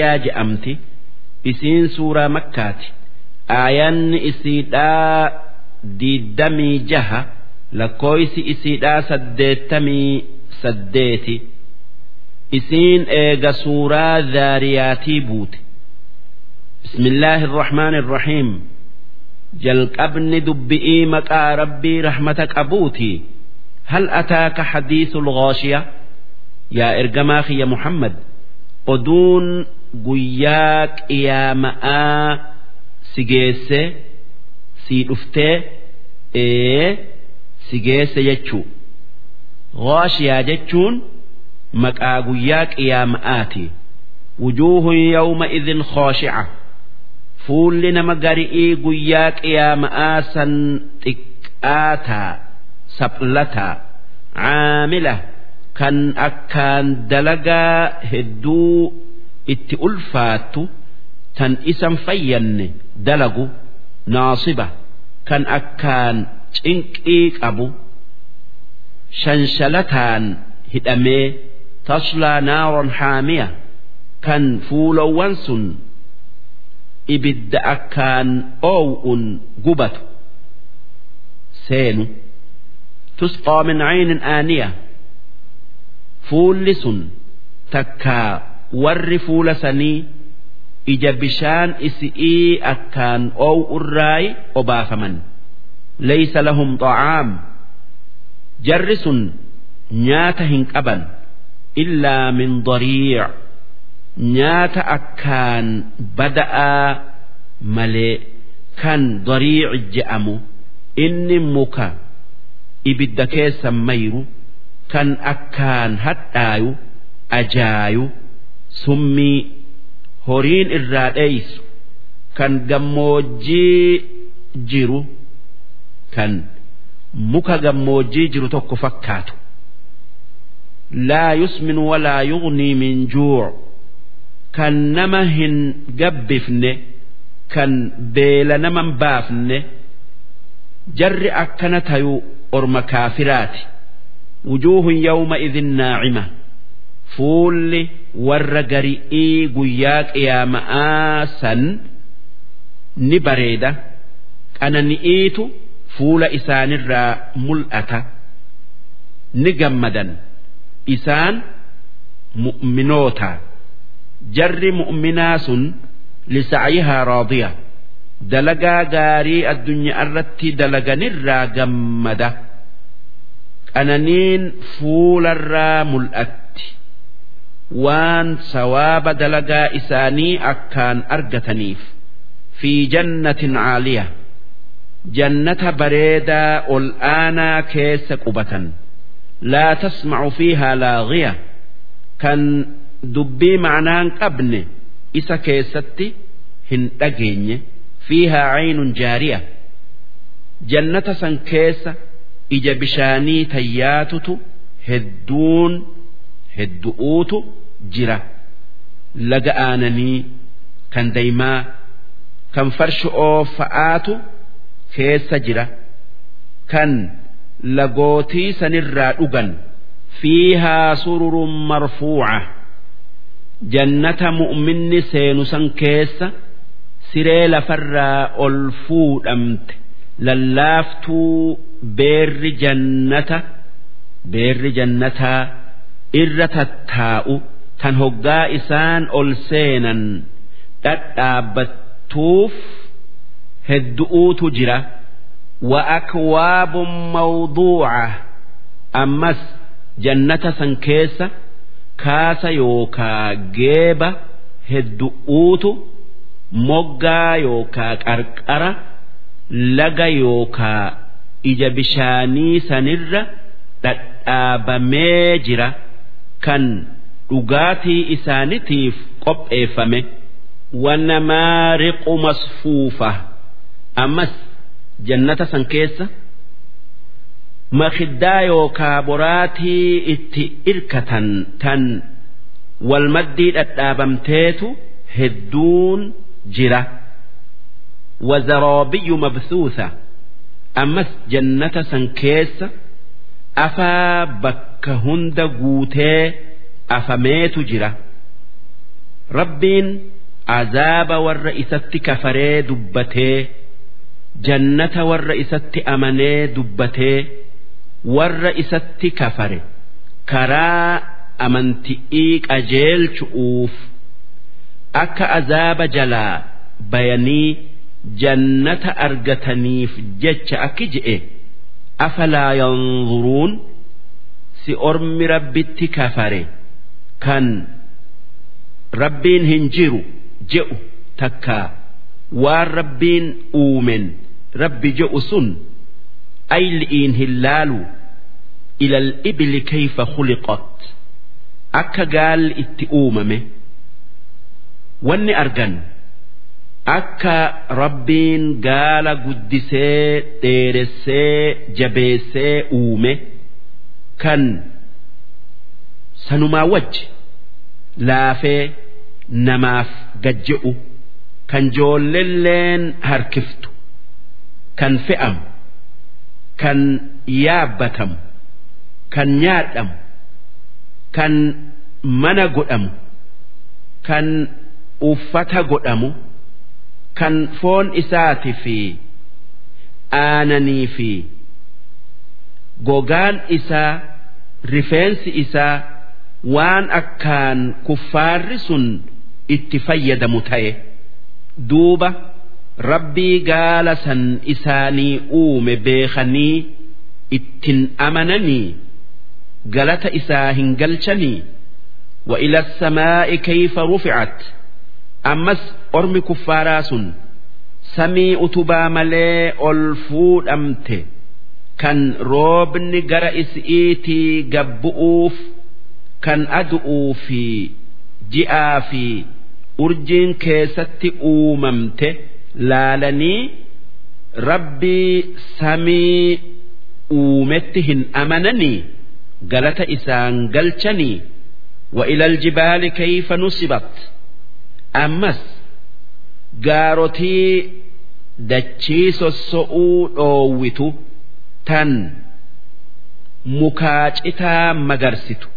yaa je'amti isiin suuraa makkaati. Aayanni isiidhaa diiddamii jaha lakkooysi isiidhaa saddeettamii saddeeti. Isiin eega suuraa zaariyaatii buute. Bismillaahi irrahmaani irrahiim jalqabni dubbi'ii maqaa rabbii rahmata qabuutii hal ataaka hadiisul ghaashiya yaa ergamaa kiyya muhammad oduun guyyaa qiyaama'aa si geesse sii dhuftee ee si geesse jechuu. Ghaashiyaa jechuun maqaa guyyaa qiyaama'aati. Wujuuhun yawma idin khooshi'a fuulli nama gari'ii guyyaa qiyaama'aa san xiqqaataa saphlataa caamila kan akkaan dalagaa hedduu itti ulfaattu tan isan fayyanne dalagu naasiba kan akkaan cinqii qabu shanshalataan hidhamee taslaa naaron haamiya kan fuulowwan sun ibidda akkaan oow'un gubatu. Seenu tusqaa min caynin aaniya fuulli sun takkaa warri fuula sanii ija bishaan isi'ii akkaan oow'urraayi obaafaman laysa lahum xacaam jarri sun nyaata hin qaban illaa min dariic nyaata akkaan bada'aa malee kan dariic je'amu inni muka ibidda keessan mayru kan akkaan hadhaayu ajaayu summii horiin irraa dheeysu kan gammoojjii jiru kan muka gammoojjii jiru tokko fakkaatu. Laa yusmin walaa yugnii min juu' kan nama hin gabbifne kan beela nama hin baafne jarri akkana tayu orma kaafiraati. Wujuuhun yawma idin naacima fuulli warra gari'ii guyyaa qiyaama'aa san ni bareeda qanani'iitu fuula isaanirraa mul'ata ni gammadan. Isaan mu'minoota. Jarri mu'minaa sun lisa'yihaa raadiya. Dalagaa gaarii addunyaa irratti dalaganirraa gammada. Qananiin fuularraa mul'atti waan sawaaba dalagaa isaanii akkaan argataniif fi jannatin caaliya jannata bareedaa ol aanaa keessa qubatan. Laa tasmacu fiihaa laagiya kan dubbii ma'naan qabne isa keessatti hin dhageenye. Fiihaa caynun jaariya jannata san keessa ija bishaanii tayyaatutu hedduun heddu'uutu jira. Laga aananii kan daymaa kan farsho'oo fa'aatu keessa jira. Kan lagootii sanirraa dhugan fiihaa sururun marfuuca. Jannata mu'minni seenu san keessa siree lafarraa ol fuudhamte. Lallaaftuu beerri jannata beerri jannataa irra tattaa'u tan hoggaa isaan ol seenan dhadhaabbattuuf heddu'uutu jira. Wa akwaabun mawduuca ammas jannata san keessa kaasa yookaa geeba heddu'uutu moggaa yookaa qarqara laga yookaa ija bishaanii sanirra dhadhaabamee jira. Kan dhugaatii isaanitiif qopheeffame wanamaariqu masfuufa ammas jannata san keessa makiddaa yookaa boraatii itti irkatan tan walmaddii dhadhaabamteetu hedduun jira. Wazaroobiyu mabsuusa ammas jannata san keessa afaa bakka hunda guutee afameetu jira rabbiin azaaba warra isatti kafaree dubbatee jannata warra isatti amanee dubbatee warra isatti kafare karaa amanti'ii qajeelchu'uuf akka azaaba jalaa bayanii jannata argataniif jecha akki je'e afalaa yanzuruun si ormi rabbitti kafare kan rabbiin hin jiru je'u takkaa waan rabbiin uumen rabbi je'u sun ayli'iin hin laalu. Ilal ibili kayfa khuliqat. Akka gaalli itti uumame. Wanni argan akka rabbiin gaala guddisee dheeressee jabeessee uume kan sanumaa wajji laafee namaaf gajje'u kan joollelleen harkiftu kan fe'amu kan yaabbatamu kan nyaadhamu kan mana godhamu kan uffata godhamu kan foon isaati fi aananii fi gogaan isaa rifeensi isaa waan akkaan kuffaarri sun itti fayyadamu ta'e duuba rabbii gaala san isaanii uume beekanii ittin amananii galata isaa hin galchanii وإلى السماء كيف رفعت أمس أرمي كفارا سن سمي أتبا ملي ألفود أمت كان روبني قرأ إسئيتي قبؤوف كان أدؤو في جئا في أرجين كيست أوممت لالني ربي سمي أومتهن أمنني قالت إسان قلتني وإلى الجبال كيف نصبت أمس قارتي دتشيس السؤول أويتو تن مكاجئتا مغرستو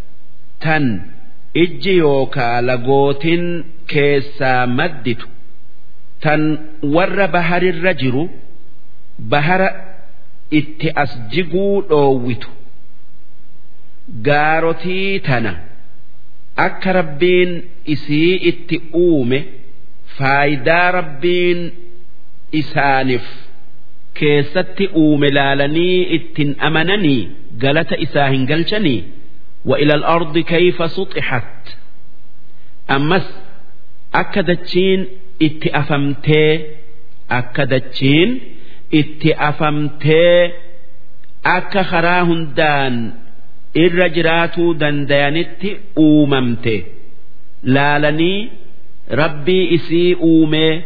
تن ijji yookaa lagootin keessaa madditu. Tan warra baharirra jiru bahara itti as jiguu dhoowwitu. Gaarotii tana akka rabbiin isii itti uume faayidaa rabbiin isaaniif keessatti uume laalanii ittin amananii galata isaa hin galchanii وإلى الأرض كيف سطحت أمس أكدتشين اتأفمتي أكدتشين اتأفمتي أكا خراهن دان irra jiraatuu dandayanitti uumamte laalanii rabbii isii uumee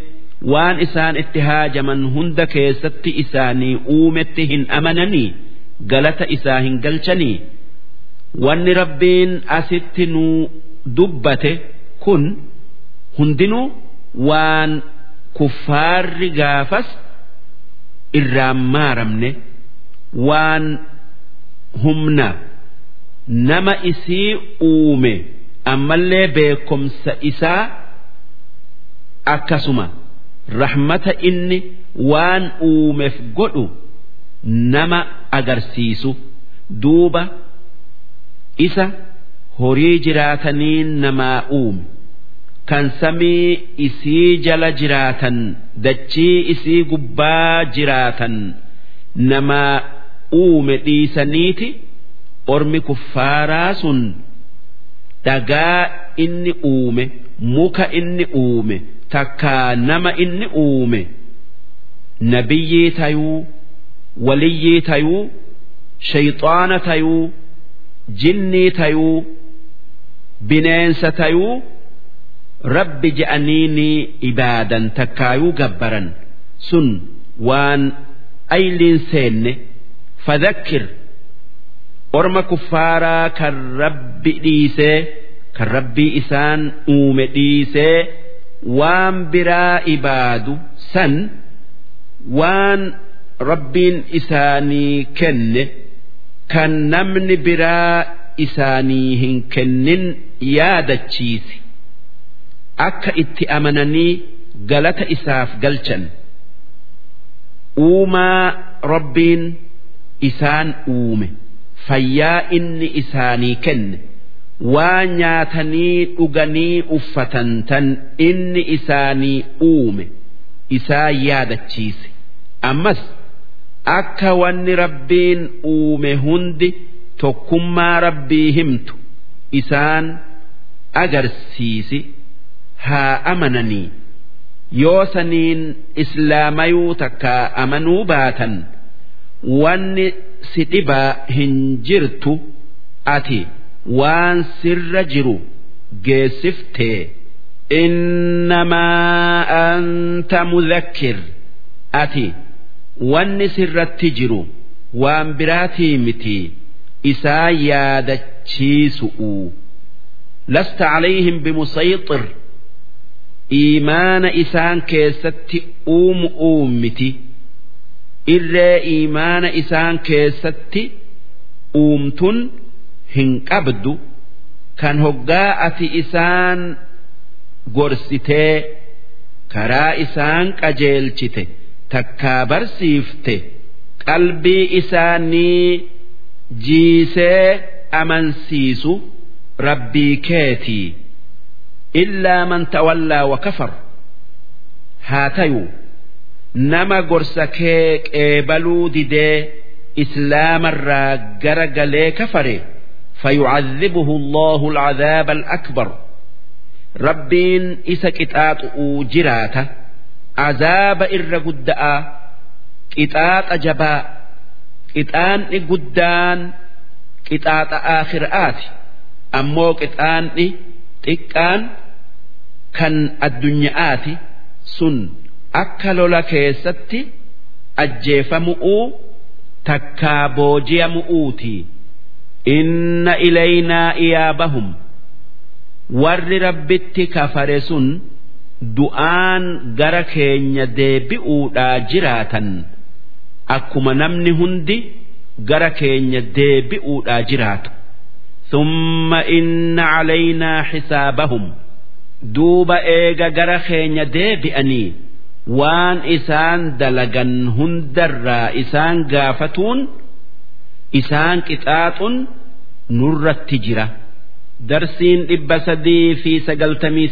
waan isaan itti haajaman hunda keessatti isaanii uumetti hin amananii galata isaa hin galchanii Wanni rabbiin asitti nuu dubbate kun hundinuu waan kuffaarri gaafas irraan maaramne waan humna nama isii uume ammallee beekomsa isaa akkasuma rahmata inni waan uumeef godhu nama agarsiisu. Duuba isa horii jiraataniin namaa uume kan samii isii jala jiraatan dachii isii gubbaa jiraatan namaa uume dhiisaniiti. ormi kuffaaraa sun dhagaa inni uume muka inni uume takkaa nama inni uume nabiyyii tayuu waliyyii tayuu shayxaana tayuu jinnii tayuu bineensa tayuu rabbi je'aniini ibaadan takkaayuu gabbaran. Sun waan ayliin seenne fadhakkir orma kuffaaraa kan rabbi dhiisee kan rabbii isaan uume dhiisee waan biraa ibaadu san waan rabbiin isaanii kenne kan namni biraa isaanii hin kennin yaadachiisi. Akka itti amananii galata isaaf galchan. Uumaa rabbiin isaan uume. Fayyaa inni isaanii kenne. Waa nyaatanii dhuganii uffatan tan inni isaanii uume. Isaa yaadachiise ammas akka wanni rabbiin uume hundi tokkummaa rabbii himtu isaan agarsiisi haa amananii. Yoo saniin islaamayuu takka amanuu baatan wanni si dhibaa hin jirtu ati waan sirra jiru geessiftee innamaa anta mudhakkir ati wanni sirratti jiru waan biraatii miti isaa yaadachiisu'u. Lasta calayhim bimusayxir iimaana isaan keessatti uumu uummiti irree iimaana isaan keessatti uumtun hin qabdu. Kan hoggaa ati isaan gorsitee karaa isaan qajeelchite takkaa barsiifte qalbii isaanii jiisee amansiisu rabbii keetii illaa man tawallaa wa kafar haa tayu nama gorsa kee qeebaluu didee islaamarraa gara galee kafare فيعذبه الله العذاب الأكبر ربين إسا كتات جراتا azaaba irra guddaa qixaaxa jabaa qixaanni guddaan qixaaxa akhiraati ammoo qixaanni xiqqaan kan addunyaati sun akka lola keessatti ajjeefamu'uu takkaa booji'amu'uutii inna ilaynaa iyaabahum warri rabbitti kafare sun. du'aan gara keenya deebi'uudhaa jiraatan akkuma namni hundi gara keenya deebi'uudhaa jiraatu. Summa inna calaynaa xisaabahum duuba eega gara keenya deebi'anii waan isaan dalagan hundarraa isaan gaafatuun isaan qixaaxun nurratti jira. Darsiin dhibba sadii fi sagaltamii